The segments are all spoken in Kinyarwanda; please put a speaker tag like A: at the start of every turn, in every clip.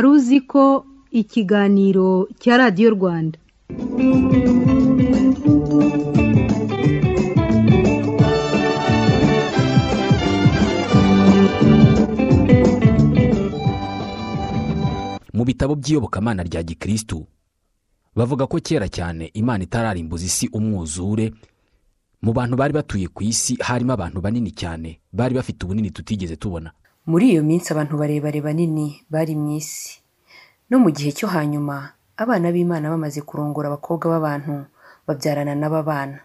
A: wari uzi ko ikiganiro cya radiyo rwanda.
B: Mu bitabo by'iyobokamana rya gikirisitu bavuga ko kera cyane imana itararimbuza isi umwuzure. Mu bantu bari batuye ku isi harimo abantu banini cyane bari bafite ubunini tutigeze tubona.
C: Muri iyo minsi abantu barebare banini bari mu isi. No mu gihe cyo hanyuma abana b'imana bamaze kurongora abakobwa b'abantu babyarana n'aba bana.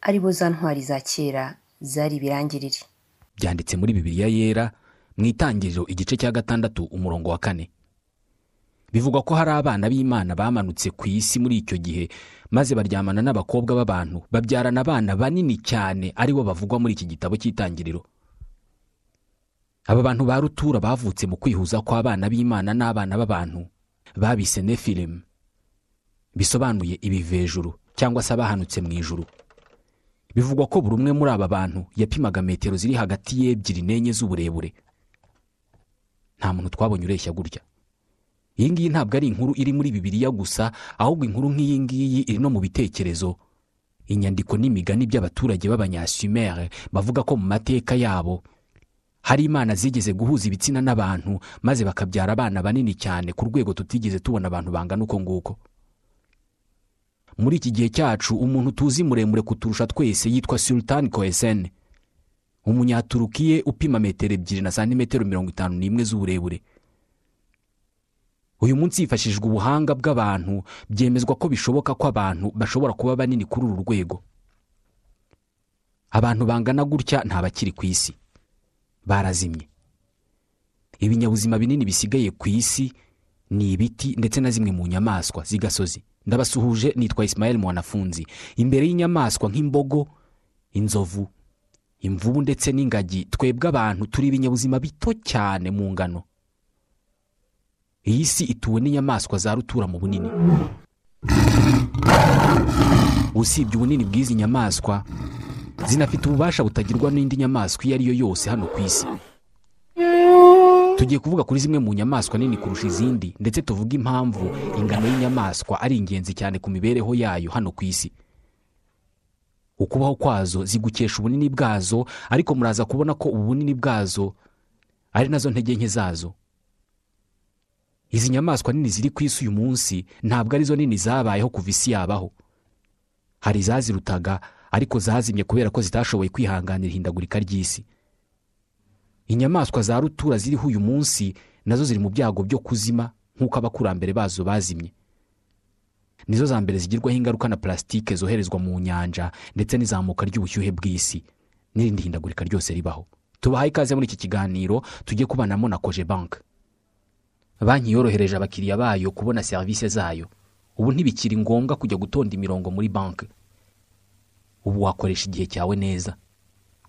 C: Ari bo za ntwari za kera zari ibirangirire.
B: Byanditse muri bibiliya yera mu itangiriro igice cya gatandatu umurongo wa kane. Bivugwa ko hari abana b'imana bamanutse ku isi muri icyo gihe maze baryamana n'abakobwa b'abantu babyarana abana banini cyane ari bo bavugwa muri iki gitabo cy'itangiriro. Aba bantu ba rutura bavutse mu kwihuza kw'abana b'imana n'abana b'abantu babise nefilemu bisobanuye ibivejuru cyangwa se abahanutse mu ijuru. Bivugwa ko buri umwe muri aba bantu yapimaga metero ziri hagati y'ebyiri n'enye z'uburebure. Nta muntu twabonye ureshya gutya. Iyi ngiyi ntabwo ari inkuru iri muri bibiliya gusa ahubwo inkuru nk'iyi ngiyi iri no mu bitekerezo. Inyandiko n'imigani by'abaturage b'abanyasumere bavuga ko mu mateka yabo hari imana zigeze guhuza ibitsina n'abantu maze bakabyara abana banini cyane ku rwego tutigeze tubona abantu bangana uko nguko. Muri iki gihe cyacu umuntu tuzi muremure kuturusha twese yitwa sultani koesene umunyaturukiye upima metero ebyiri na santimetero mirongo itanu n'imwe z'uburebure. Uyu munsi hifashishijwe ubuhanga bw'abantu byemezwa ko bishoboka ko abantu bashobora kuba banini kuri uru rwego. Abantu bangana gutya ntabakiri ku isi. Barazimye. Ibinyabuzima binini bisigaye ku isi ni ibiti ndetse na zimwe mu nyamaswa z'igasozi. Ndabasuhuje nitwa isimayeli mwanafunzi. Imbere y'inyamaswa nk'imbogo inzovu imvubu ndetse n'ingagi twebwe abantu turi ibinyabuzima bito cyane mu ngano. Iyi si ituwe n'inyamaswa za rutura mu bunini. Usibye ubunini bw'izi nyamaswa zinafite ububasha butagirwa n'indi nyamaswa iyo ari yo yose hano ku isi. Tugiye kuvuga kuri zimwe mu nyamaswa nini kurusha izindi ndetse tuvuge impamvu ingano y'inyamaswa ari ingenzi cyane ku mibereho yayo hano ku isi. Ukubaho kwazo zigukesha ubunini bwazo ariko muraza kubona ko ubu bunini bwazo ari na zo ntege nke zazo. Izi nyamaswa nini ziri ku isi uyu munsi ntabwo ari zo nini zabayeho kuva isi yabaho. Hari izazirutaga ariko zazimye kubera ko zitashoboye kwihanganira ihindagurika ry'isi. Inyamaswa za rutura ziriho uyu munsi na zo ziri mu byago byo kuzima nk'uko abakurambere bazo bazimye. Nizo za mbere zigirwaho ingaruka na pulasitike zoherezwa mu nyanja ndetse n'izamuka ry'ubushyuhe bw'isi. N'irindi hindagurika ryose ribaho. Tubahaye ikaze muri iki kiganiro tujye kubanamo na koje banki banki yorohereje abakiriya bayo kubona serivisi zayo. Ubu ntibikiri ngombwa kujya gutonda imirongo muri banki. Ubu wakoresha igihe cyawe neza.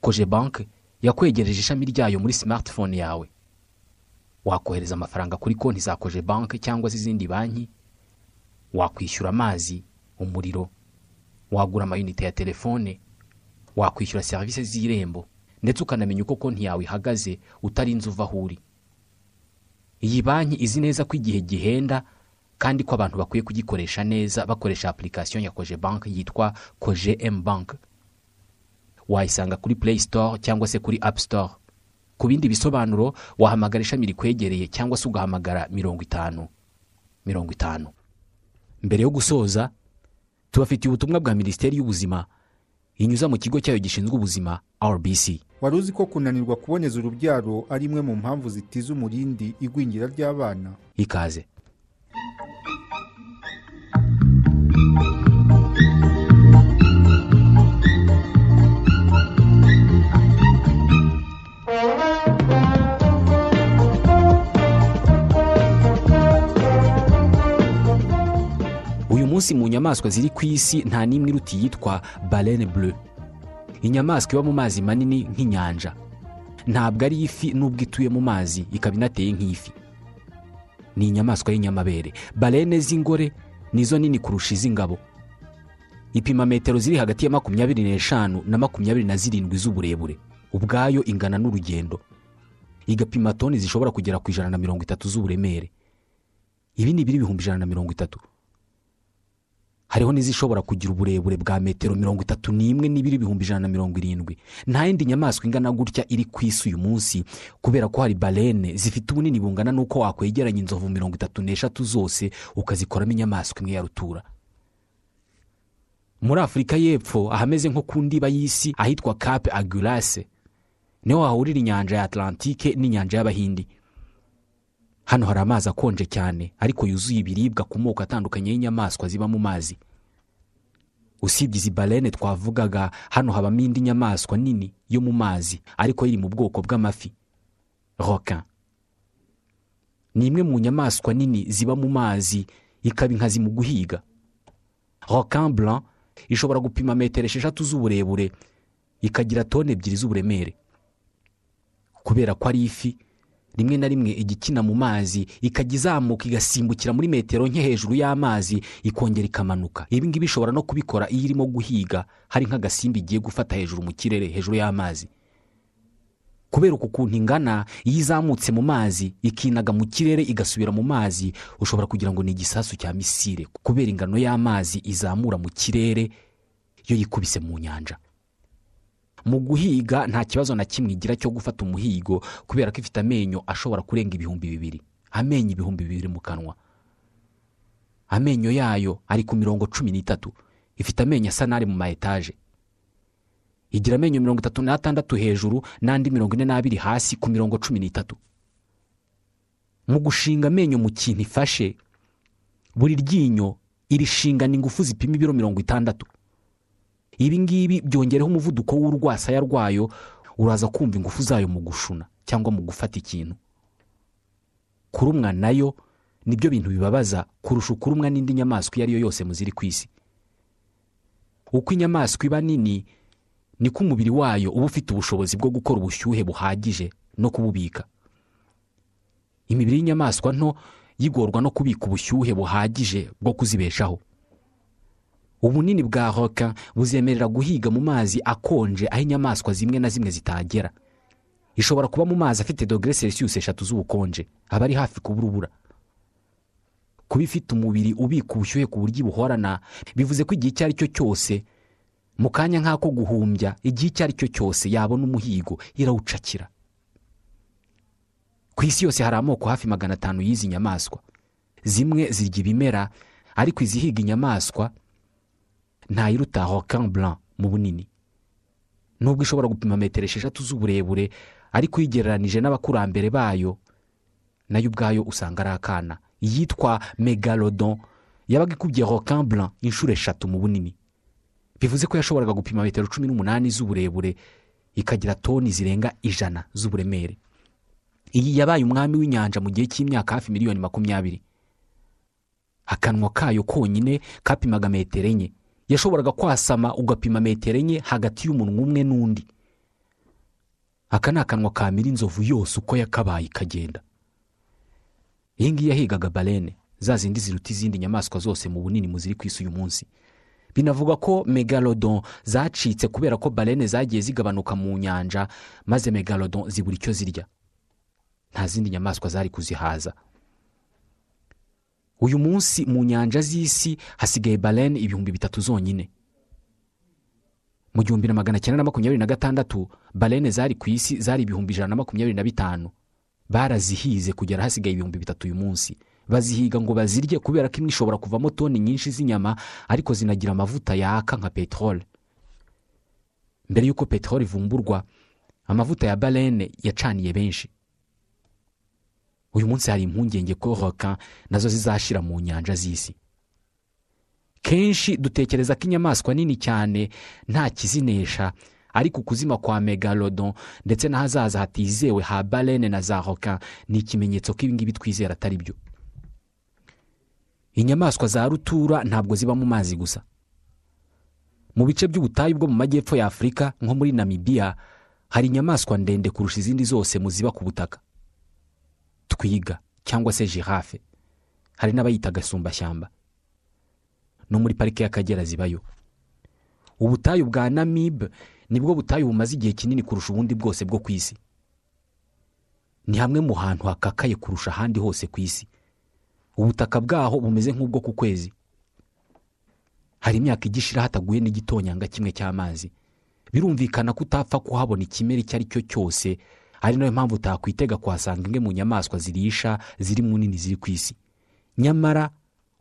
B: Koje banki yakwegereje ishami ryayo muri simatifone yawe. Wakohereza amafaranga kuri konti za koje banki cyangwa se izindi banki. Wakwishyura amazi umuriro wagura amayinite ya telefone wakwishyura serivisi z'irembo ndetse ukanamenya uko konti yawe ihagaze utarinze uva aho uri. Iyi banki izi neza ko igihe gihenda kandi ko abantu bakwiye kugikoresha neza bakoresha apurikasiyo ya koje banki yitwa koje emu banki wayisanga kuri play store cyangwa se kuri apu store. Ku bindi bisobanuro wahamagara ishami rikwegereye cyangwa se ugahamagara mirongo itanu. Mirongo itanu. Mbere yo gusoza tubafitiye ubutumwa bwa minisiteri y'ubuzima inyuza mu kigo cyayo gishinzwe ubuzima rbc
D: wari uzi ko kunanirwa kuboneza urubyaro ari imwe mu mpamvu zitiza umurindi igwingira ry'abana?
B: Ikaze. Uyu munsi mu nyamaswa ziri ku isi nta n'imwe iruta iyitwa barene bure inyamaswa iba mu mazi manini nk'inyanja. Ntabwo ari ifi n'ubwo ituye mu mazi ikaba inateye nk'ifi. Ni inyamaswa y'inyamabere. Barene z'ingore nizo nini kurusha iz'ingabo. Ipima metero ziri hagati ya makumyabiri n'eshanu na makumyabiri na zirindwi z'uburebure. Ubwayo ingana n'urugendo. Igapima toni zishobora kugera ku ijana na mirongo itatu z'uburemere. Ibi ni ibiri ibihumbi ijana na mirongo itatu. Hariho n'izishobora kugira uburebure bwa metero mirongo itatu n'imwe n'ibiri ibihumbi ijana na mirongo irindwi. Nta yindi nyamaswa ingana gutya iri ku isi uyu munsi kubera ko hari barene zifite ubunini bungana n'uko wakwegeranya inzovu mirongo itatu n'eshatu zose ukazikoramo inyamaswa imwe ya rutura. Muri afurika y'epfo ahameze nko ku ndiba y'isi ahitwa cape agurase ni ho hahurira inyanja ya atlantike n'inyanja y'abahindi. Hano hari amazi akonje cyane ariko yuzuye ibiribwa ku moko atandukanye y'inyamaswa ziba mu mazi. Usibye izi barene twavugaga hano habamo indi nyamaswa nini yo mu mazi ariko iri mu bwoko bw'amafi. Roka ni imwe mu nyamaswa nini ziba mu mazi ikaba inkazi mu guhiga. Roka blanc ishobora gupima metero esheshatu z'uburebure ikagira toni ebyiri z'uburemere. Kubera ko ari ifi rimwe na rimwe igikina mu mazi ikajya izamuka igasimbukira muri metero nke hejuru y'amazi ikongera ikamanuka. Ibi ngibi ishobora no kubikora iyo irimo guhiga hari nk'agasimba igiye gufata hejuru mu kirere hejuru y'amazi. Kubera uku kuntu ingana iyo izamutse mu mazi ikinaga mu kirere igasubira mu mazi ushobora kugira ngo ni igisasu cya misire kubera ingano y'amazi izamura mu kirere iyo yikubise mu nyanja. Mu guhiga nta kibazo na kimwe igira cyo gufata umuhigo kubera ko ifite amenyo ashobora kurenga ibihumbi bibiri. Amenyo ibihumbi bibiri mu kanwa. Amenyo yayo ari ku mirongo cumi n'itatu. Ifite amenyo asa n'ari mu ma etaje. Igira amenyo mirongo itatu n'atandatu hejuru n'andi mirongo ine n'abiri hasi ku mirongo cumi n'itatu. Mu gushinga amenyo mu kintu ifashe buri ryinyo irishingana ingufu zipima ibiro mirongo itandatu. Ibi ngibi byongereho umuvuduko w'urwasaya rwayo uraza kumva ingufu zayo mu gushuna cyangwa mu gufata ikintu. Kurumwa na yo ni byo bintu bibabaza kurusha ukurumwa n'indi nyamaswa iyo ari yo yose mu ziri ku isi. Uko inyamaswa iba nini niko umubiri wayo uba ufite ubushobozi bwo gukora ubushyuhe buhagije no kububika. Imibiri y'inyamaswa nto yigorwa no kubika ubushyuhe buhagije bwo kuzibeshaho. Ubunini bwa roka buzemerera guhiga mu mazi akonje aho inyamaswa zimwe na zimwe zitagera. Ishobora kuba mu mazi afite dogere selisiyusi eshatu z'ubukonje aba ari hafi kuba urubura kuba ifite umubiri ubika ubushyuhe ku buryo ibuhorana bivuze ko igihe icyo ari cyo cyose mu kanya nk'ako guhumbya igihe icyo ari cyo cyose yabona umuhigo irawucakira. Ku isi yose hari amoko hafi magana atanu y'izi nyamaswa. Zimwe zirya ibimera ariko izihiga inyamaswa ntayiruta hokan blanc mu bunini. Nubwo ishobora gupima metero esheshatu z'uburebure ariko uyigereranije n'abakurambere bayo na yo ubwayo usanga ari akana. Iyitwa megalodon. Yabaga ikubye blanc inshuro eshatu mu bunini. Bivuze ko yashoboraga gupima metero cumi n'umunani z'uburebure ikagira toni zirenga ijana z'uburemere. Iyi yabaye umwami w'inyanja mu gihe cy'imyaka hafi miliyoni makumyabiri. Akanwa kayo konyine kapimaga metero enye. Yashoboraga kwasama ugapima metero enye hagati y'umunwa umwe n'undi. Aka ni akanwa kamira inzovu yose uko yakabaye ikagenda. Iyi ngiyi yahigaga barene za zindi ziruta izindi nyamaswa zose mu bunini muziri ku isi uyu munsi. Binavuga ko megalodon zacitse kubera ko barene zagiye zigabanuka mu nyanja maze megalodon zibura icyo zirya. Nta zindi nyamaswa zari kuzihaza. Uyu munsi mu nyanja z'isi hasigaye barene ibihumbi bitatu zonyine. Mu gihumbi na magana cyenda na makumyabiri na gatandatu barene zari ku isi zari ibihumbi ijana na makumyabiri na bitanu. Barazihize kugera hasigaye ibihumbi bitatu uyu munsi. Bazihiga ngo bazirye kubera ko imwe ishobora kuvamo toni nyinshi z'inyama ariko zinagira amavuta yaka nka peteroli mbere y'uko peteroli ivumburwa amavuta ya barene yacaniye benshi. Uyu munsi hari impungenge ko roka na zo zizashira mu nyanja z'isi. Kenshi dutekereza ko inyamaswa nini cyane nta kizinesha ariko ukuzima kwa megalodon ndetse n'ahazaza hatizewe ha barene na za roka ni ikimenyetso ko ibingibi twizera atari byo. Inyamaswa za rutura ntabwo ziba mu mazi gusa. Mu bice by'ubutayu bwo mu majyepfo ya afurika nko muri namibiya hari inyamaswa ndende kurusha izindi zose mu ziba ku butaka. Twiga cyangwa se jirafe hari n'abayita agasumbashyamba. No muri parike y'akagera zibayo. Ubutayu bwa namibe ni bwo butayu bumaze igihe kinini kurusha ubundi bwose bwo ku isi. Ni hamwe mu hantu hakakaye kurusha ahandi hose ku isi. Ubutaka bwaho bumeze nk'ubwo ku kwezi. Hari imyaka igishira hataguye n'igitonyanga kimwe cy'amazi. Birumvikana ko utapfa kuhabona ikimera icyo ari cyo cyose ari na yo mpamvu utakwitega kuhasanga imwe mu nyamaswa zirisha ziri mu nini ziri ku isi. Nyamara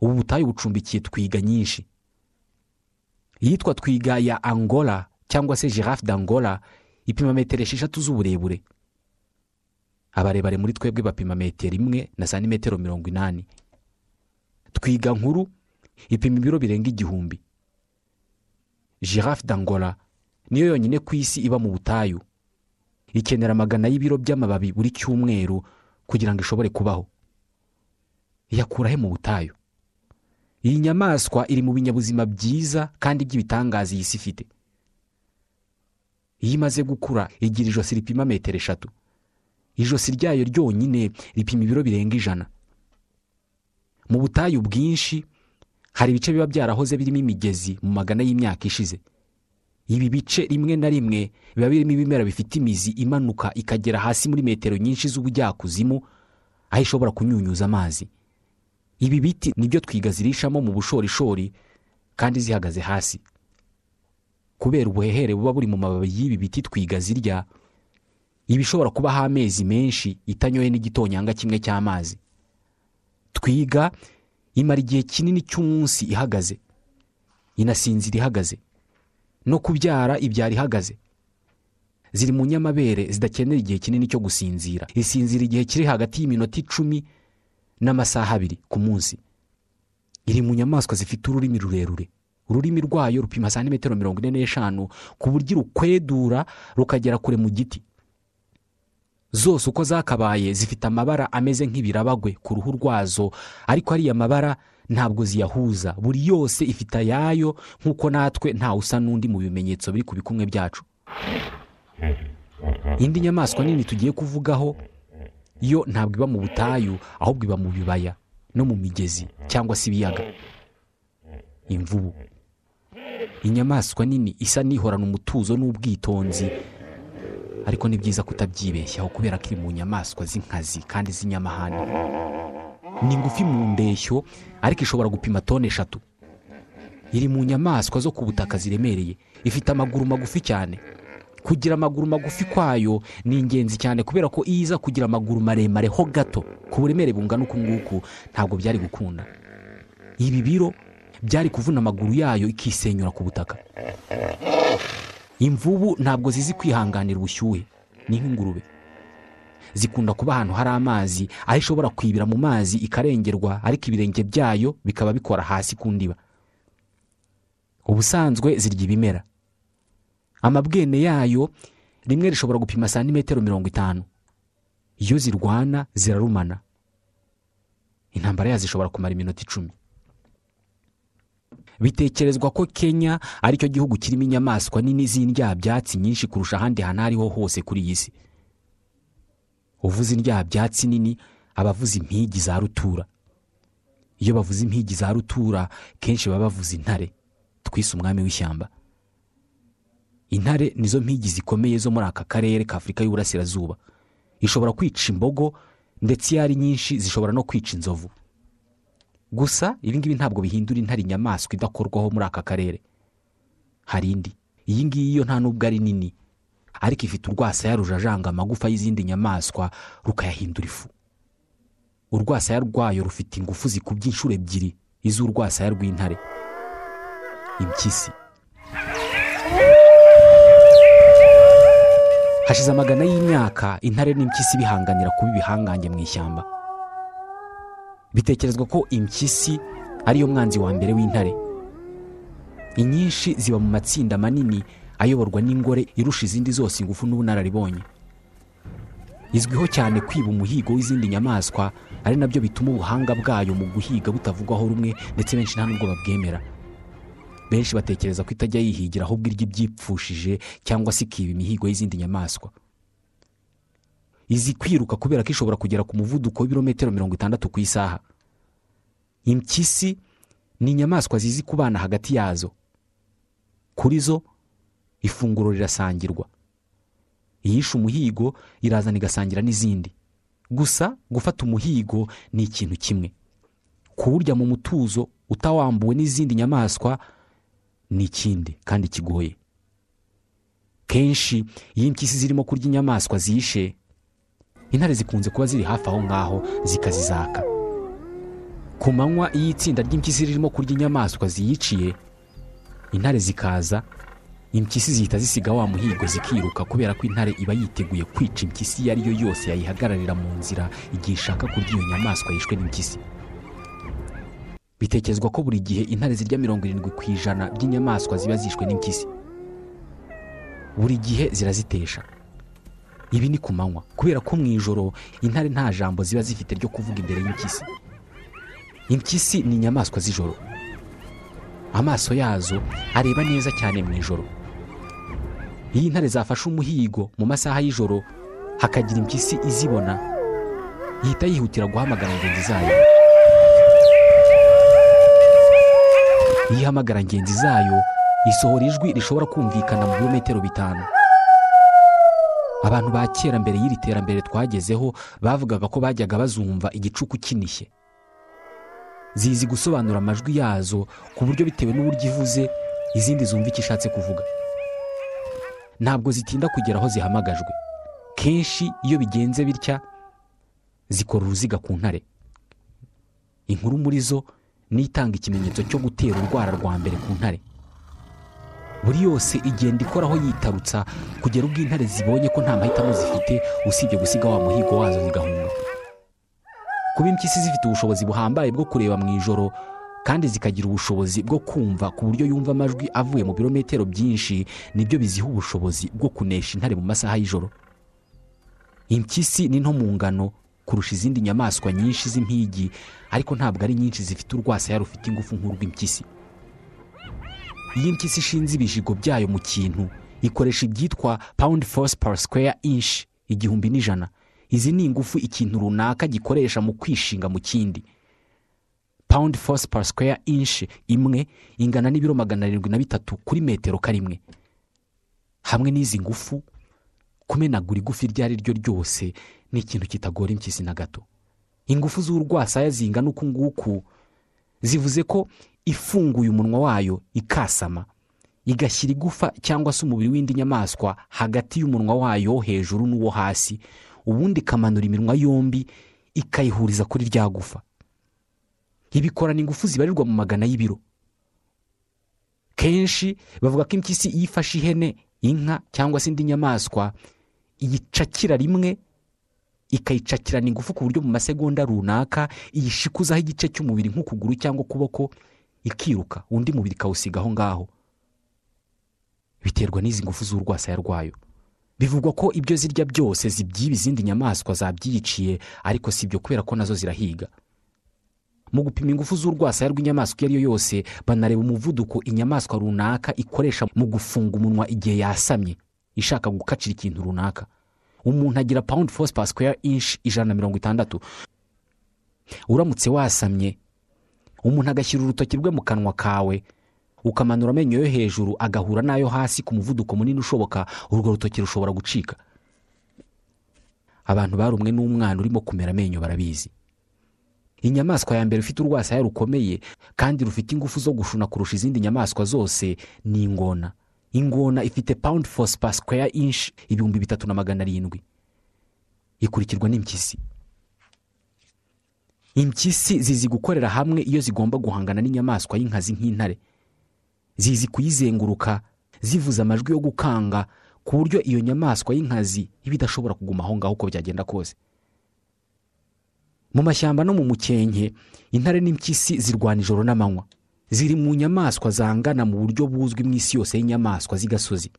B: ubu butayu bucumbikiye twiga nyinshi. Iyitwa twiga ya angola cyangwa se giraffe d'angola ipima metero esheshatu z'uburebure. Abarebare muri twebwe bapima metero imwe na santimetero mirongo inani. Twiga nkuru ipima ibiro birenga igihumbi. Giraffe d'angola niyo yonyine ku isi iba mu butayu. Ikenera amagana y'ibiro by'amababi buri cyumweru kugira ngo ishobore kubaho. Iyakura he mu butayu? Iyi nyamaswa iri mu binyabuzima byiza kandi by'ibitangaza iyi si ifite. Iyo imaze gukura igira ijosi ripima metero eshatu. Ijosi ryayo ryonyine ripima ibiro birenga ijana. Mu butayu bwinshi hari ibice biba byarahoze birimo imigezi mu magana y'imyaka ishize. Ibi bice rimwe na rimwe biba birimo ibimera bifite imizi imanuka ikagera hasi muri metero nyinshi z'ubujyakuzimu aho ishobora kunyunyuza amazi. Ibi biti ni byo twiga zirishamo mu bushorishori kandi zihagaze hasi. Kubera ubuhehere buba buri mu mababi y'ibi biti twiga zirya iba ishobora kubaho amezi menshi itanyoye n'igitonyanga kimwe cy'amazi. Twiga imara igihe kinini cy'umunsi ihagaze. Inasinzira ihagaze. No kubyara ibyara ihagaze. Ziri mu nyamabere zidakenera igihe kinini cyo gusinzira. Isinzira igihe kiri hagati y'iminota icumi n'amasaha abiri ku munsi. Iri mu nyamaswa zifite ururimi rurerure. Ururimi rwayo rupima santimetero mirongo ine n'eshanu ku buryo irukwedura rukagera kure mu giti. Zose uko zakabaye zifite amabara ameze nk'ibirabagwe ku ruhu rwazo ariko ariya mabara ntabwo ziyahuza. Buri yose ifite ayayo nk'uko natwe ntawe usa n'undi mu bimenyetso biri ku bikumwe byacu. Indi nyamaswa nini tugiye kuvugaho yo ntabwo iba mu butayu ahubwo iba mu bibaya no mu migezi cyangwa se ibiyaga. Imvubu. Inyamaswa nini isa n'ihorana umutuzo n'ubwitonzi ariko ni byiza kutabyibeshyaho kubera ko iri mu nyamaswa z'inkazi kandi z'inyamahane. Ni ngufi mu ndeshyo ariko ishobora gupima toni eshatu. Iri mu nyamaswa zo ku butaka ziremereye. Ifite amaguru magufi cyane. Kugira amaguru magufi kwayo ni ingenzi cyane kubera ko iyo iza kugira amaguru maremare ho gato. Ku buremere bungana uku nguku ntabwo byari gukunda. Ibi biro byari kuvuna amaguru yayo ikisenyura ku butaka. Imvubu ntabwo zizi kwihanganira ubushyuhe. Ni nk'ingurube. Zikunda kuba ahantu hari amazi aho ishobora kwibira mu mazi ikarengerwa ariko ibirenge byayo bikaba bikora hasi ku ndiba. Ubusanzwe zirya ibimera. Amabwene yayo rimwe rishobora gupima santimetero mirongo itanu. Iyo zirwana zirarumana. Intambara yazo ishobora kumara iminota icumi. Bitekerezwa ko kenya ari cyo gihugu kirimo inyamaswa nini z'indyabyatsi nyinshi kurusha ahandi hantu ariho hose kuri iyi si. Uvuze indyabyatsi nini aba avuze impigi za rutura. Iyo bavuze impigi za rutura kenshi baba bavuze intare. Twise umwami w'ishyamba. Intare nizo mpigi zikomeye zo muri aka karere ka afurika y'uburasirazuba. Ishobora kwica imbogo ndetse iyo ari nyinshi zishobora no kwica inzovu. Gusa ibi ngibi ntabwo bihindura intare inyamaswa idakorwaho muri aka karere. Hari indi. Iyi ngiyi yo nta nubwo ari nini. Ariko ifite urwasaya rujajanga amagufa y'izindi nyamaswa rukayahindura ifu. Urwasaya rwayo rufite ingufu zikubye inshuro ebyiri iz'urwasaya rw'intare. Impyisi. Hashize amagana y'imyaka intare n'impyisi bihanganira kuba ibihangange mu ishyamba. Bitekerezwa ko impyisi ariyo mwanzi wa mbere w'intare. Inyinshi ziba mu matsinda manini ayoborwa n'ingore irusha izindi zose ingufu n'ubunararibonye. Izwiho cyane kwiba umuhigo w'izindi nyamaswa ari na byo bituma ubuhanga bwayo mu guhiga butavugwaho rumwe ndetse benshi nta nubwo babwemera benshi batekereza ko itajya yihigira ahubwo irya ibyipfushije cyangwa se ikiba imihigo y'izindi nyamaswa. Izi kwiruka kubera ko ishobora kugera ku muvuduko w'ibirometero mirongo itandatu ku isaha. Impyisi ni inyamaswa zizi kubana hagati yazo. Kuri zo ifunguro rirasangirwa. Iyishe umuhigo irazana igasangira n'izindi. Gusa gufata umuhigo ni ikintu kimwe. Kuwurya mu mutuzo utawambuwe n'izindi nyamaswa ni ikindi kandi kigoye. Kenshi iyo impyisi zirimo kurya inyamaswa zishe intare zikunze kuba ziri hafi aho ngaho zikazizaka. Ku manywa iyo itsinda ry'impyisi ririmo kurya inyamaswa ziyiciye intare zikaza impyisi zihita zisiga wa muhigo zikiruka kubera ko intare iba yiteguye kwica impyisi iyo ari yo yose yayihagararira mu nzira igihe ishaka kurya iyo nyamaswa yishwe n'impyisi. Bitekerezwa ko buri gihe intare zirya mirongo irindwi ku ijana by'inyamaswa ziba zishwe n'impyisi. Buri gihe zirazitesha. Ibi ni ku manywa. Kubera ko mu ijoro intare nta jambo ziba zifite ryo kuvuga imbere y'impyisi. Impyisi ni inyamaswa z'ijoro. Amaso yazo areba neza cyane mu ijoro. Iyo intare zafashe umuhigo mu masaha y'ijoro hakagira impyisi izibona ihita yihutira guhamagara ingenzi zayo. Iyo ihamagara ngenzi zayo isohora ijwi rishobora kumvikana mu birometero bitanu. Abantu ba kera mbere y'iri terambere twagezeho bavugaga ko bajyaga bazumva igicuku kinishye zizi gusobanura amajwi yazo ku buryo bitewe n'uburyo ivuze izindi zumva icyo ishatse kuvuga. Ntabwo zitinda kugera aho zihamagajwe. Kenshi iyo bigenze bitya zikora uruziga ku ntare. Inkuru muri zo ni itanga ikimenyetso cyo gutera urwara rwa mbere ku ntare. Buri yose igenda ikoraho yitarutsa kugera ubwo intare zibonye ko nta mahitamo zifite usibye gusiga wa muhigo wazo zigahunga. Kuba impyisi zifite ubushobozi buhambaye bwo kureba mu ijoro kandi zikagira ubushobozi bwo kumva ku buryo yumva amajwi avuye mu birometero byinshi ni byo biziha ubushobozi bwo kunesha intare mu masaha y'ijoro. Impyisi ni nto mu ngano kurusha izindi nyamaswa nyinshi z'impigi ariko ntabwo ari nyinshi zifite urwasaya rufite ingufu nk'urw'impyisi iyo impyisi ishinze ibijigo byayo mu kintu ikoresha ibyitwa pound force per square inch igihumbi n'ijana. Izi ni ingufu ikintu runaka gikoresha mu kwishinga mu kindi. Pound force per square inch imwe ingana n'ibiro magana arindwi na bitatu kuri metero karimwe. Hamwe n'izi ngufu kumenagura igufi iryo ari ryo ryose ni ikintu kitagora impyisi na gato. Ingufu z'urwasaya zingana uku nguku zivuze ko ifunguye umunwa wayo ikasama igashyira igufa cyangwa se umubiri w'indi nyamaswa hagati y'umunwa wayo hejuru n'uwo hasi ubundi ikamanura iminwa yombi ikayihuriza kuri rya gufa. Ibikorana ingufu zibarirwa mu magana y'ibiro. Kenshi bavuga ko impyisi iyo ifashe ihene inka cyangwa se indi nyamaswa iyicakira rimwe ikayicakirana ingufu ku buryo mu masegonda runaka iyishikuzaho igice cy'umubiri nk'ukuguru cyangwa ukuboko ikiruka undi mubiri ikawusiga aho ngaho. Biterwa n'izi ngufu z'urwasaya rwayo. Bivugwa ko ibyo zirya byose zibyiba izindi nyamaswa zabyiyiciye ariko si ibyo kubera ko na zo zirahiga. Mu gupima ingufu z'urwasaya rw'inyamaswa iyo ari yo yose banareba umuvuduko inyamaswa runaka ikoresha mu gufunga umunwa igihe yasamye ishaka gukacira ikintu runaka. Umuntu agira force per square inch ijana na mirongo itandatu. Uramutse wasamye umuntu agashyira urutoki rwe mu kanwa kawe ukamanura amenyo yo hejuru agahura n'ayo hasi ku muvuduko munini ushoboka urwo rutoki rushobora gucika. Abantu barumwe n'umwana urimo kumera amenyo barabizi. Inyamaswa ya mbere ifite urwasaya rukomeye kandi rufite ingufu zo gushuna kurusha izindi nyamaswa zose ni ingona. Ingona ifite force per square inch ibihumbi bitatu na magana arindwi. Ikurikirwa n'impyisi. Impyisi zizi gukorera hamwe iyo zigomba guhangana n'inyamaswa y'inkazi nk'intare. Zizi kuyizenguruka zivuza amajwi yo gukanga ku buryo iyo nyamaswa y'inkazi iba idashobora kuguma aho ngaho uko byagenda kose. Mu mashyamba no mu mukenke intare n'impyisi zirwana ijoro n'amanywa. Ziri mu nyamaswa zangana mu buryo buzwi mu isi yose y'inyamaswa z'igasozi.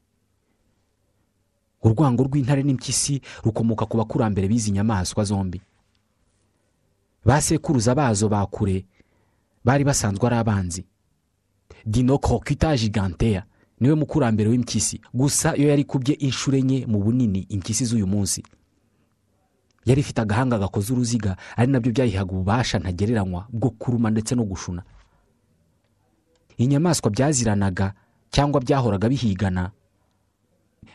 B: Urwango rw'intare n'impyisi rukomoka ku bakurambere b'izi nyamaswa zombi. Ba sekuruza bazo ba kure bari basanzwe ari abanzi. Dino kokita giganteya ni we mukurambere w'impyisi. Gusa iyo yari kubye inshuro enye mu bunini impyisi z'uyu munsi. Yari ifite agahanga gakoze uruziga ari na byo byayihaga ububasha ntagereranywa bwo kuruma ndetse no gushuna. Inyamaswa byaziranaga cyangwa byahoraga bihigana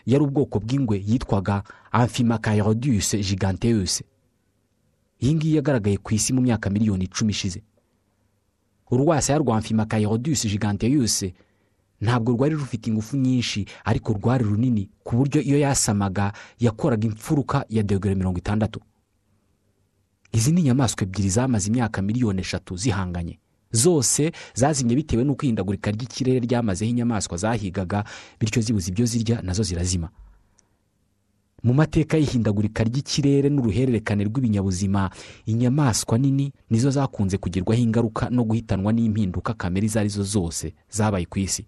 B: yari ubwoko bw'ingwe yitwaga amphimacayrodus giganteus. Iyi ngiyi yagaragaye ku isi mu myaka miliyoni icumi ishize. Urwasaya rwa mfimakayirodus giganteus ntabwo rwari rufite ingufu nyinshi ariko rwari runini ku buryo iyo yasamaga yakoraga imfuruka ya dogere mirongo itandatu. Izi ni inyamaswa ebyiri zamaze imyaka miliyoni eshatu zihanganye. Zose zazimye bitewe n'uko ihindagurika ry'ikirere ryamazeho inyamaswa zahigaga bityo zibuze ibyo zirya na zo zirazima. Mu mateka y'ihindagurika ry'ikirere n'uruhererekane rw'ibinyabuzima inyamaswa nini nizo zakunze kugirwaho ingaruka no guhitanwa n'impinduka kamere izo ari zo zose zabaye ku isi.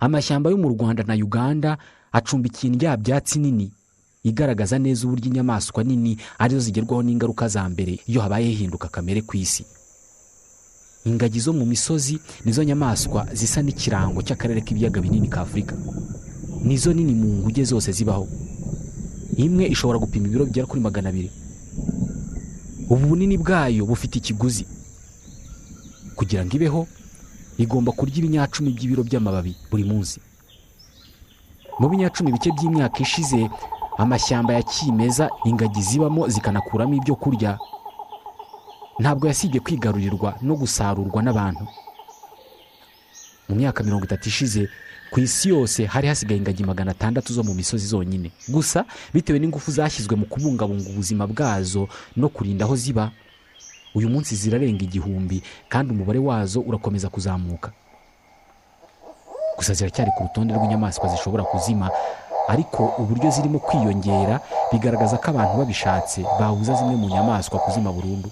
B: Amashyamba yo mu rwanda na uganda acumbikiye indyabyatsi nini igaragaza neza uburyo inyamaswa nini ari zo zigerwaho n'ingaruka za mbere iyo habaye ihinduka kamere ku isi. Ingagi zo mu misozi nizo nyamaswa zisa n'ikirango cy'akarere k'ibiyaga binini ka afurika. Nizo nini mu nguge zose zibaho? Imwe ishobora gupima ibiro bigera kuri magana abiri. Ubu bunini bwayo bufite ikiguzi. Kugira ngo ibeho igomba kurya ibinyacumi by'ibiro by'amababi buri munsi. Mu binyacumi bike by'imyaka ishize amashyamba ya kimeza ingagi zibamo zikanakuramo ibyo kurya. Ntabwo yasibye kwigarurirwa no gusarurwa n'abantu. Mu myaka mirongo itatu ishize ku isi yose hari hasigaye ingagi magana atandatu zo mu misozi zonyine. Gusa bitewe n'ingufu zashyizwe mu kubungabunga ubuzima bwazo no kurinda aho ziba uyu munsi zirarenga igihumbi kandi umubare wazo urakomeza kuzamuka. Gusa ziracyari ku rutonde rw'inyamaswa zishobora kuzima ariko uburyo zirimo kwiyongera bigaragaza ko abantu babishatse babuza zimwe mu nyamaswa kuzima burundu.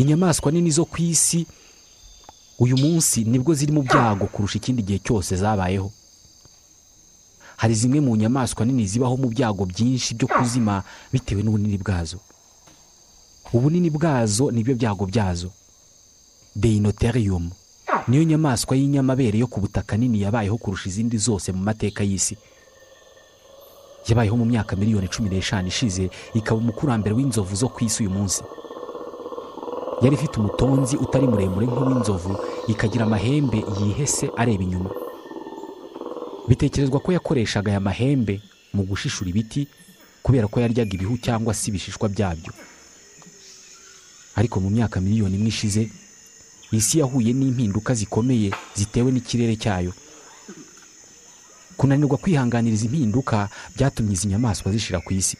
B: Inyamaswa nini zo ku isi uyu munsi ni bwo ziri mu byago kurusha ikindi gihe cyose zabayeho. Hari zimwe mu nyamaswa nini zibaho mu byago byinshi byo kuzima bitewe n'ubunini bwazo. Ubunini bwazo ni byo byago byazo. Deyinoteriyumu niyo nyamaswa y'inyamabere yo ku butaka nini yabayeho kurusha izindi zose mu mateka y'isi. Yabayeho mu myaka miliyoni cumi n'eshanu ishize ikaba umukurambere w'inzovu zo ku isi uyu munsi. Yari ifite umutonzi utari muremure nk'uw'inzovu ikagira amahembe yihese areba inyuma. Bitekerezwa ko yakoreshaga aya mahembe mu gushishura ibiti kubera ko yaryaga ibihu cyangwa se ibishishwa byabyo. Ariko mu myaka miliyoni imwe ishize isi yahuye n'impinduka zikomeye zitewe n'ikirere cyayo. Kunanirwa kwihanganira izi mpinduka byatumye izi nyamaswa zishira ku isi.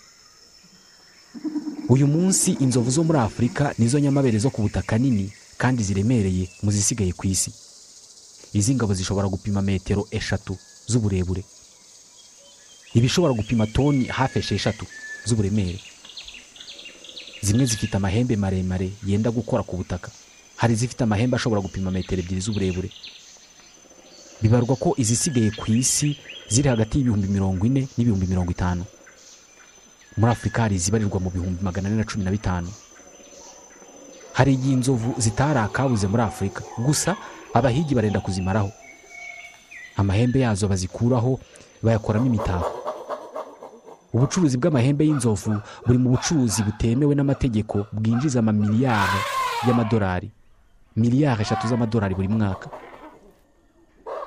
B: Uyu munsi inzovu zo muri afurika nizo nyamabere zo ku butaka nini kandi ziremereye mu zisigaye ku isi. Izi ngabo zishobora gupima metero eshatu z'uburebure. Ibishobora gupima toni hafi esheshatu z'uburemere. Zimwe zifite amahembe maremare yenda gukora ku butaka. Hari izifite amahembe ashobora gupima metero ebyiri z'uburebure. Bibarwa ko izisigaye ku isi ziri hagati y'ibihumbi mirongo ine n'ibihumbi mirongo itanu. Muri afurika hari izibarirwa mu bihumbi magana ane na cumi na bitanu. Hari igihe inzovu zitari akabuze muri afurika gusa abahigi barenda kuzimaraho. Amahembe yazo bazikuraho bayakoramo imitako. Ubucuruzi bw'amahembe y'inzovu buri mu bucuruzi butemewe n'amategeko bwinjiza amamiliyari y'amadolari. Miliyari eshatu z'amadolari buri mwaka.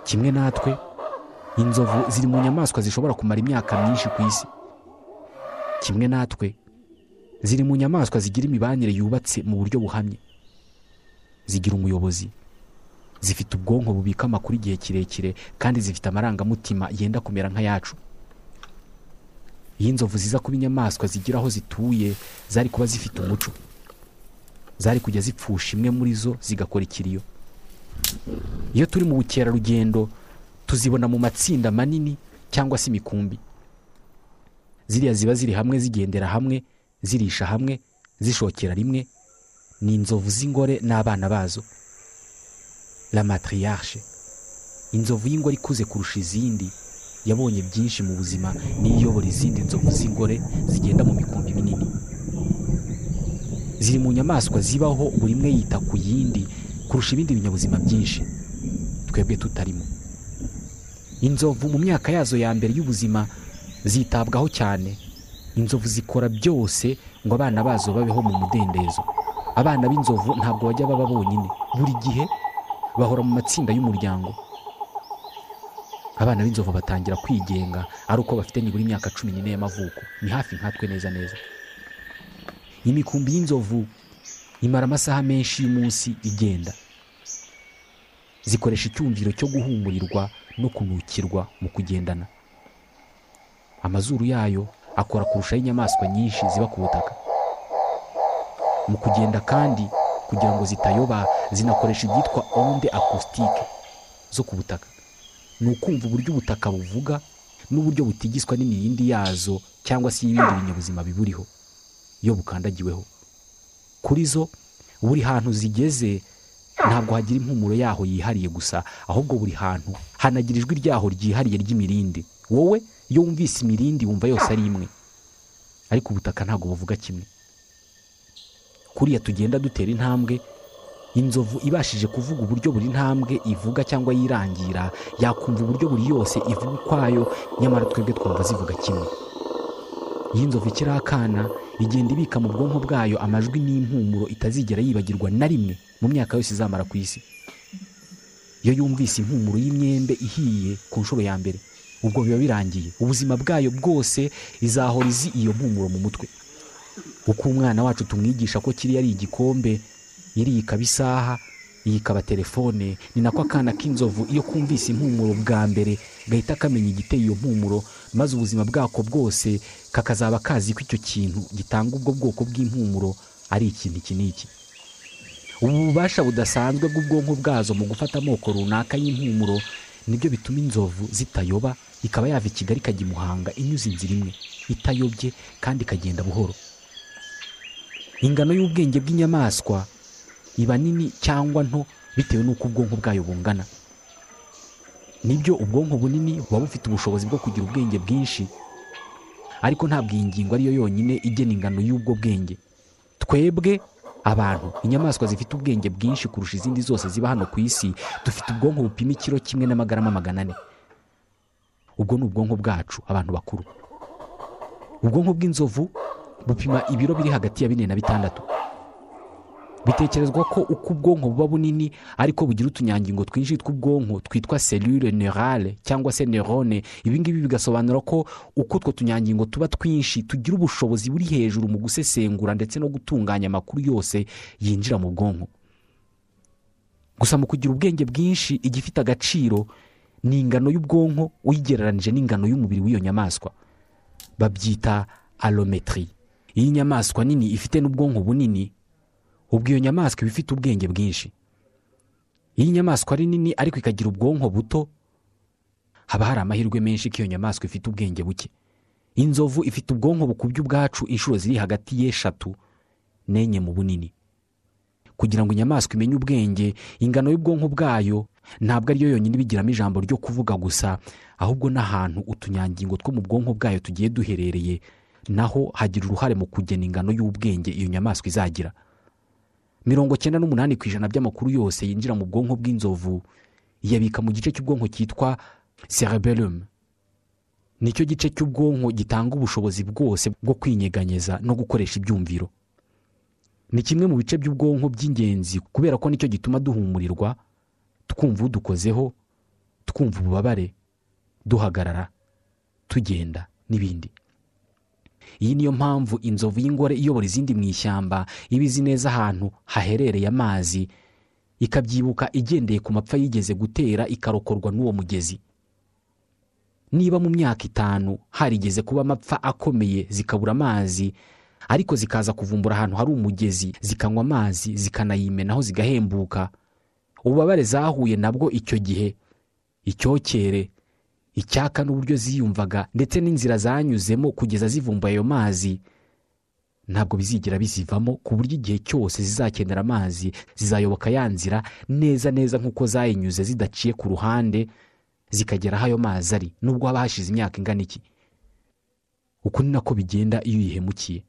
B: Kimwe natwe inzovu ziri mu nyamaswa zishobora kumara imyaka myinshi ku isi. Kimwe natwe. Ziri mu nyamaswa zigira imibanire yubatse mu buryo buhamye. Zigira umuyobozi. Zifite ubwonko bubika amakuru igihe kirekire kandi zifite amarangamutima yenda kumera nk'ayacu iyo inzovu ziza kuba inyamaswa zigira aho zituye zari kuba zifite umuco. Zari kujya zipfusha imwe muri zo zigakora ikiriyo. Iyo turi mu bukerarugendo tuzibona mu matsinda manini cyangwa se imikumbi. Ziriya ziba ziri hamwe zigendera hamwe zirisha hamwe zishokera rimwe ni inzovu z'ingore n'abana bazo. La matriarche. Inzovu y'ingore ikuze kurusha izindi. Yabonye byinshi mu buzima niyo iyobora izindi nzovu z'ingore zigenda mu mikumbi minini. Ziri mu nyamaswa zibaho buri imwe yita ku yindi kurusha ibindi binyabuzima byinshi. Twebwe tutarimo. Inzovu mu myaka yazo ya mbere y'ubuzima zitabwaho cyane. Inzovu zikora byose ngo abana bazo babeho mu mudendezo. Abana b'inzovu ntabwo bajya baba bonyine. Buri gihe bahora mu matsinda y'umuryango. Abana b'inzovu batangira kwigenga ari uko bafite nibura imyaka cumi n'ine y'amavuko. Ni hafi nkatwe neza neza. Imikumbi y'inzovu imara amasaha menshi y'umunsi igenda. Zikoresha icyumviro cyo guhumurirwa no kunukirwa mu kugendana. Amazuru yayo akora kurushaho inyamaswa nyinshi ziba ku butaka. Mu kugenda kandi kugira ngo zitayoba zinakoresha ibyitwa onde akusitike zo ku butaka. Ni ukumva uburyo ubutaka buvuga n'uburyo butigiswa n'imirindi yazo cyangwa se y'ibindi binyabuzima biburiho. Iyo bukandagiweho. Kuri zo buri hantu zigeze ntabwo hagira impumuro yaho yihariye gusa ahubwo buri hantu hanagira ijwi ryaho ryihariye ry'imirindi. Wowe iyo wumvise imirindi wumva yose ari imwe. Ariko ubutaka ntabwo buvuga kimwe. Kuriya tugenda dutera intambwe inzovu ibashije kuvuga uburyo buri ntambwe ivuga cyangwa yirangira yakumva uburyo buri yose ivuga ukwayo nyamara twebwe twumva zivuga kimwe. Iyo inzovu ikiri akana igenda ibika mu bwonko bwayo amajwi n'impumuro itazigera yibagirwa na rimwe mu myaka yose izamara ku isi. Iyo yumvise impumuro y'imyembe ihiye ku nshuro ya mbere ubwo biba birangiye. Ubuzima bwayo bwose izahora izi iyo mpumuro mu mutwe. Uko umwana wacu tumwigisha ko kiriya ari igikombe iri yikaba isaha yikaba telefone ni nako akana k'inzovu iyo kumvise impumuro bwa mbere gahita kamenya igiteye iyo mpumuro maze ubuzima bwako bwose kakazaba kazi ko icyo kintu gitanga ubwo bwoko bw'impumuro ari ikintu iki n'iki. Ubu bubasha budasanzwe bw'ubwonko bwazo mu gufata amoko runaka y'impumuro ni byo bituma inzovu zitayoba ikaba yava i kigali ikajya i muhanga inyuze inzira imwe itayobye kandi ikagenda buhoro. Ingano y'ubwenge bw'inyamaswa iba nini cyangwa nto bitewe n'uko ubwonko bwayo bungana. Nibyo ubwonko bunini buba bufite ubushobozi bwo kugira ubwenge bwinshi ariko ntabwo iyi ngingo ariyo yonyine igena ingano y'ubwo bwenge. Twebwe abantu inyamaswa zifite ubwenge bwinshi kurusha izindi zose ziba hano ku isi dufite ubwonko bupima ikiro kimwe n'amagarama magana ane. Ubwo ni ubwonko bwacu abantu bakuru. Ubwonko bw'inzovu bupima ibiro biri hagati ya bine na bitandatu. Bitekerezwa ko uko ubwonko buba bunini ariko bugira utunyangingo twinshi tw'ubwonko twitwa selule neurale cyangwa se neurone. Ibi ngibi bigasobanura ko uko utwo tunyangingo tuba twinshi tugira ubushobozi buri hejuru mu gusesengura ndetse no gutunganya amakuru yose yinjira mu bwonko. Gusa mu kugira ubwenge bwinshi igifite agaciro ni ingano y'ubwonko uyigereranije n'ingano y'umubiri w'iyo nyamaswa. Babyita alometri iyi nyamaswa nini ifite n'ubwonko bunini ubwo iyo nyamaswa iba ifite ubwenge bwinshi. Iyo inyamaswa ari nini ariko ikagira ubwonko buto haba hari amahirwe menshi ko iyo nyamaswa ifite ubwenge buke. Inzovu ifite ubwonko bukubye ubwacu inshuro ziri hagati y'eshatu n'enye mu bunini. Kugira ngo inyamaswa imenye ubwenge ingano y'ubwonko bwayo ntabwo ariyo yonyine ibigiramo ijambo ryo kuvuga gusa ahubwo n'ahantu utunyangingo two mu bwonko bwayo tugiye duherereye naho hagira uruhare mu kugena ingano y'ubwenge iyo nyamaswa izagira. Mirongo cyenda n'umunani ku ijana by'amakuru yose yinjira mu bwonko bw'inzovu iyabika mu gice cy'ubwonko cyitwa cerebellum. Nicyo gice cy'ubwonko gitanga ubushobozi bwose bwo kwinyeganyeza no gukoresha ibyumviro. Ni kimwe mu bice by'ubwonko by'ingenzi kubera ko ni cyo gituma duhumurirwa twumva udukozeho twumva ububabare duhagarara tugenda n'ibindi. Iyi niyo mpamvu inzovu y'ingore iyobora izindi mu ishyamba iba izi neza ahantu haherereye amazi ikabyibuka igendeye ku mapfa yigeze gutera ikarokorwa n'uwo mugezi. Niba mu myaka itanu harigeze kuba amapfa akomeye zikabura amazi ariko zikaza kuvumbura ahantu hari umugezi zikanywa amazi zikanayimenaho zigahembuka ububabare zahuye nabwo icyo gihe. Icyokere icyaka n'uburyo ziyumvaga ndetse n'inzira zanyuzemo kugeza zivumbuye ayo mazi. Ntabwo bizigira bizivamo ku buryo igihe cyose zizakenera amazi zizayoboka ya nzira neza neza nk'uko zayinyuze zidaciye ku ruhande zikagera aho ayo mazi ari. Nubwo haba hashize imyaka ingana iki? Uku ni nako bigenda iyo uyihemukiye.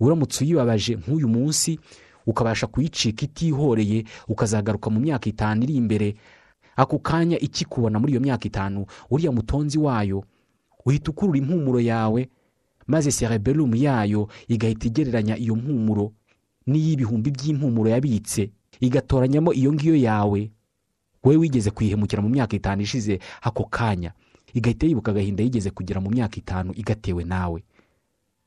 B: Uramutse uyibabaje nk'uyu munsi ukabasha kuyicika itihoreye ukazagaruka mu myaka itanu iri imbere. Ako kanya ikikubona muri iyo myaka itanu uriya mutonzi wayo uhita ukurura impumuro yawe maze cerebellum yayo igahita igereranya iyo mpumuro n'iy'ibihumbi by'impumuro yabitse igatoranyamo iyo ngiyo yawe. Wowe wigeze kuyihemukira mu myaka itanu ishize ako kanya igahita yibuka agahinda yigeze kugera mu myaka itanu igatewe nawe.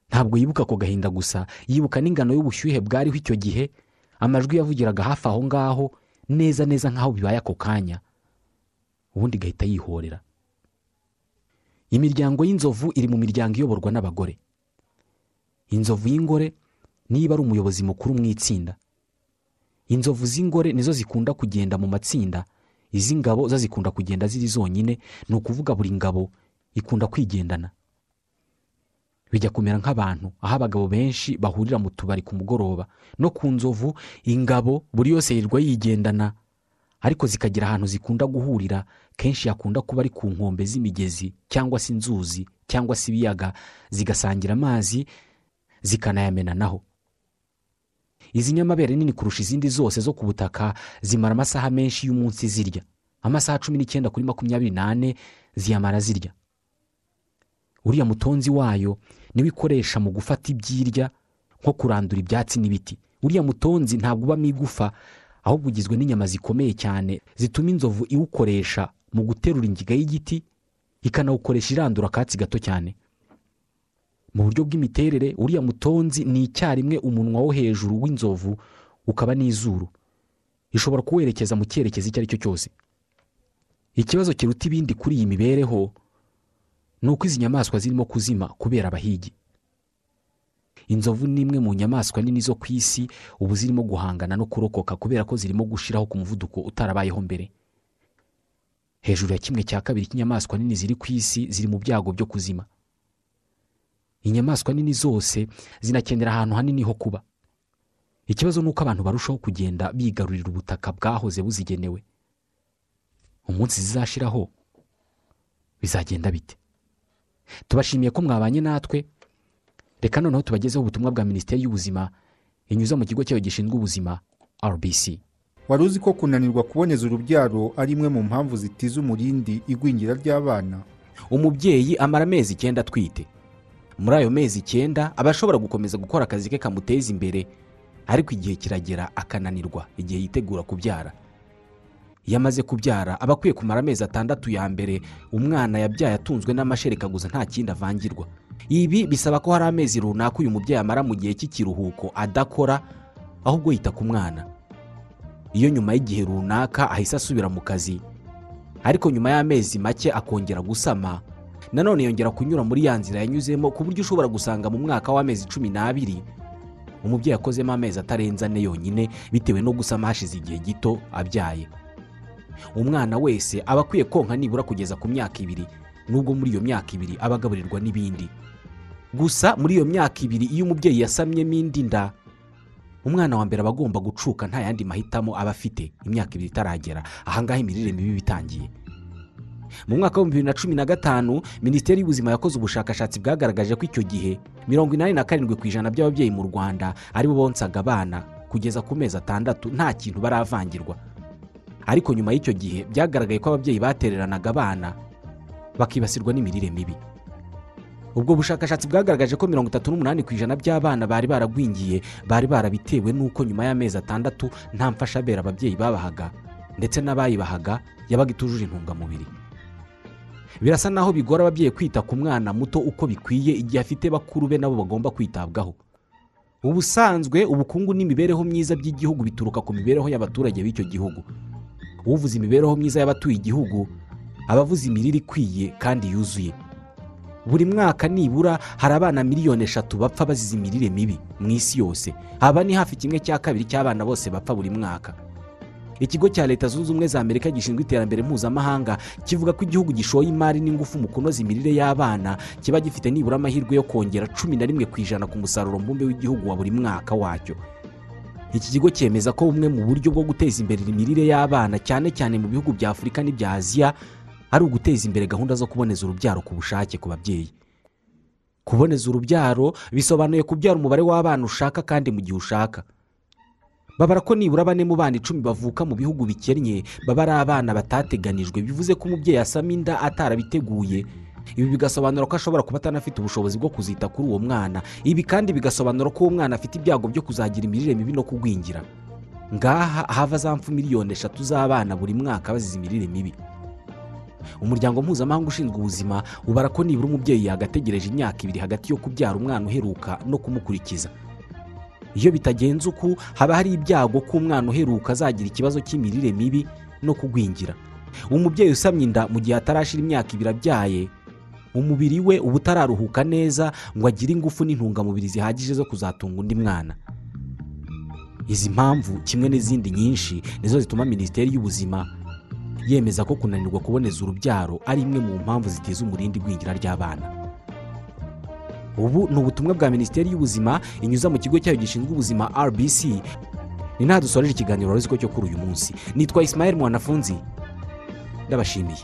B: Ntabwo yibuka ako gahinda gusa yibuka n'ingano y'ubushyuhe bwariho icyo gihe. Amajwi yavugiraga hafi aho ngaho neza neza nk'aho bibaye ako kanya. Ubundi igahita yihorera. Imiryango y'inzovu iri mu miryango iyoborwa n'abagore. Inzovu y'ingore niba ari umuyobozi mukuru mu itsinda. Inzovu z'ingore nizo zikunda kugenda mu matsinda. Iz'ingabo zo zikunda kugenda ziri zonyine. Ni ukuvuga buri ngabo ikunda kwigendana. Bijya kumera nk'abantu aho abagabo benshi bahurira mu tubari ku mugoroba no ku nzovu ingabo buri yose yirirwa yigendana ariko zikagira ahantu zikunda guhurira kenshi hakunda kuba ari ku nkombe z'imigezi cyangwa se inzuzi cyangwa se ibiyaga zigasangira amazi zikanayamenanaho izi nyamabere nini kurusha izindi zose zo ku butaka zimara amasaha menshi y'umunsi zirya. Amasaha cumi n'icyenda kuri makumyabiri n'ane ziyamara zirya. Uriya mutonzi wayo ni we ikoresha mu gufata ibyirya nko kurandura ibyatsi n'ibiti. Uriya mutonzi ntabwo ubamo igufa ahubwo ugizwe n'inyama zikomeye cyane zituma inzovu iwukoresha mu guterura ingiga y'igiti ikanawukoresha irandura akatsi gato cyane. Mu buryo bw'imiterere uriya mutonzi ni icyarimwe umunwa wo hejuru w'inzovu ukaba n'izuru. Ishobora kuwerekeza mu cyerekezo icyo ari cyo cyose. Ikibazo kiruta ibindi kuri iyi mibereho ni uko izi nyamaswa zirimo kuzima kubera abahigi. Inzovu ni imwe mu nyamaswa nini zo ku isi ubu zirimo guhangana no kurokoka kubera ko zirimo gushiraho ku muvuduko utarabayeho mbere. Hejuru ya kimwe cya kabiri cy'inyamaswa nini ziri ku isi ziri mu byago byo kuzima. Inyamaswa nini zose zinakenera ahantu hanini ho kuba. Ikibazo ni uko abantu barushaho kugenda bigarurira ubutaka bwahoze buzigenewe. Umunsi zizashiraho bizagenda bite? Tubashimiye ko mwabanye natwe. Reka noneho tubagezeho ubutumwa bwa minisiteri y'ubuzima inyuze mu kigo cyayo gishinzwe ubuzima rbc
D: wari uzi ko kunanirwa kuboneza urubyaro ari imwe mu mpamvu zitiza umurindi igwingira ry'abana?
B: Umubyeyi amara amezi icyenda atwite. Muri ayo mezi icyenda aba ashobora gukomeza gukora akazi ke kamuteza imbere ariko igihe kiragera akananirwa igihe yitegura kubyara. Iyo amaze kubyara aba akwiye kumara amezi atandatu ya mbere umwana yabyaye atunzwe n'amashereka gusa nta kindi avangirwa. Ibi bisaba ko hari amezi runaka uyu mubyeyi amara mu gihe cy'ikiruhuko adakora ahubwo yita ku mwana. Iyo nyuma y'igihe runaka ahise asubira mu kazi ariko nyuma y'amezi make akongera gusama. Nanone yongera kunyura muri ya nzira yanyuzemo ku buryo ushobora gusanga mu mwaka w'amezi cumi n'abiri umubyeyi akozemo amezi atarenze ane yonyine bitewe no gusama hashize igihe gito abyaye. Umwana wese aba akwiye konka nibura kugeza ku myaka ibiri nubwo muri iyo myaka ibiri aba agaburirwa n'ibindi. Gusa muri iyo myaka ibiri iyo umubyeyi yasamyemo indi nda umwana wa mbere aba agomba gucuka nta yandi mahitamo aba afite imyaka ibiri itaragera. Ahangaha imirire mibi itangiye. Mu mwaka w'ibihumbi bibiri na cumi na gatanu minisiteri y'ubuzima yakoze ubushakashatsi bwagaragaje ko icyo gihe mirongo inani na karindwi ku ijana by'ababyeyi mu rwanda ari bo bonsaga abana kugeza ku mezi atandatu nta kintu baravangirwa. Ariko nyuma y'icyo gihe byagaragaye ko ababyeyi batereranaga abana bakibasirwa n'imirire mibi. Ubwo bushakashatsi bwagaragaje ko mirongo itatu n'umunani ku ijana by'abana bari baragwingiye bari barabitewe n'uko nyuma y'amezi atandatu nta mfashabere ababyeyi babahaga ndetse n'abayibahaga yabaga itujuje intungamubiri. Birasa naho bigora ababyeyi kwita ku mwana muto uko bikwiye igihe afite bakuru be nabo bagomba kwitabwaho. Ubusanzwe ubukungu n'imibereho myiza by'igihugu bituruka ku mibereho y'abaturage b'icyo gihugu. Uvuze imibereho myiza y'abatuye igihugu aba avuze imirire ikwiye kandi yuzuye. Buri mwaka nibura hari abana miliyoni eshatu bapfa bazize imirire mibi mu isi yose. Aba ni hafi kimwe cya kabiri cy'abana bose bapfa buri mwaka. Ikigo cya leta zunze ubumwe za amerika gishinzwe iterambere mpuzamahanga kivuga ko igihugu gishoye imari n'ingufu mu kunoza imirire y'abana kiba gifite nibura amahirwe yo kongera cumi na rimwe ku ijana ku musaruro mbumbe w'igihugu wa buri mwaka wacyo. Iki kigo cyemeza ko bumwe mu buryo bwo guteza imbere imirire y'abana cyane cyane mu bihugu bya afurika n'ibya aziya ari uguteza imbere gahunda zo kuboneza urubyaro ku bushake ku babyeyi. Kuboneza urubyaro bisobanuye kubyara umubare w'abana ushaka kandi mu gihe ushaka. Babara ko nibura bane mu bana icumi bavuka mu bihugu bikennye baba ari abana batateganijwe. Bivuze ko umubyeyi asama inda atarabiteguye. Ibi bigasobanura ko ashobora kuba atanafite ubushobozi bwo kuzita kuri uwo mwana. Ibi kandi bigasobanura ko uwo mwana afite ibyago byo kuzagira imirire mibi no kugwingira. Ngaha hava za mfu miliyoni eshatu z'abana buri mwaka bazize imirire mibi. Umuryango mpuzamahanga ushinzwe ubuzima ubara ko nibura umubyeyi yagategereje imyaka ibiri hagati yo kubyara umwana uheruka no kumukurikiza. Iyo bitagenze uku haba hari ibyago ko umwana uheruka azagira ikibazo cy'imirire mibi no kugwingira. Umubyeyi usamye inda mu gihe atarashira imyaka ibiri abyaye umubiri we uba utararuhuka neza ngo agire ingufu n'intungamubiri zihagije zo kuzatunga undi mwana. Izi mpamvu kimwe n'izindi nyinshi nizo zituma minisiteri y'ubuzima yemeza ko kunanirwa kuboneza urubyaro ari imwe mu mpamvu ziteza umurindi igwingira ry'abana. Ubu ni ubutumwa bwa minisiteri y'ubuzima inyuza mu kigo cyayo gishinzwe ubuzima rbc ni nta dusoreje ikiganiro wari ko cyo kuri uyu munsi. Nitwa Ismael mwanafunzi. Ndabashimiye.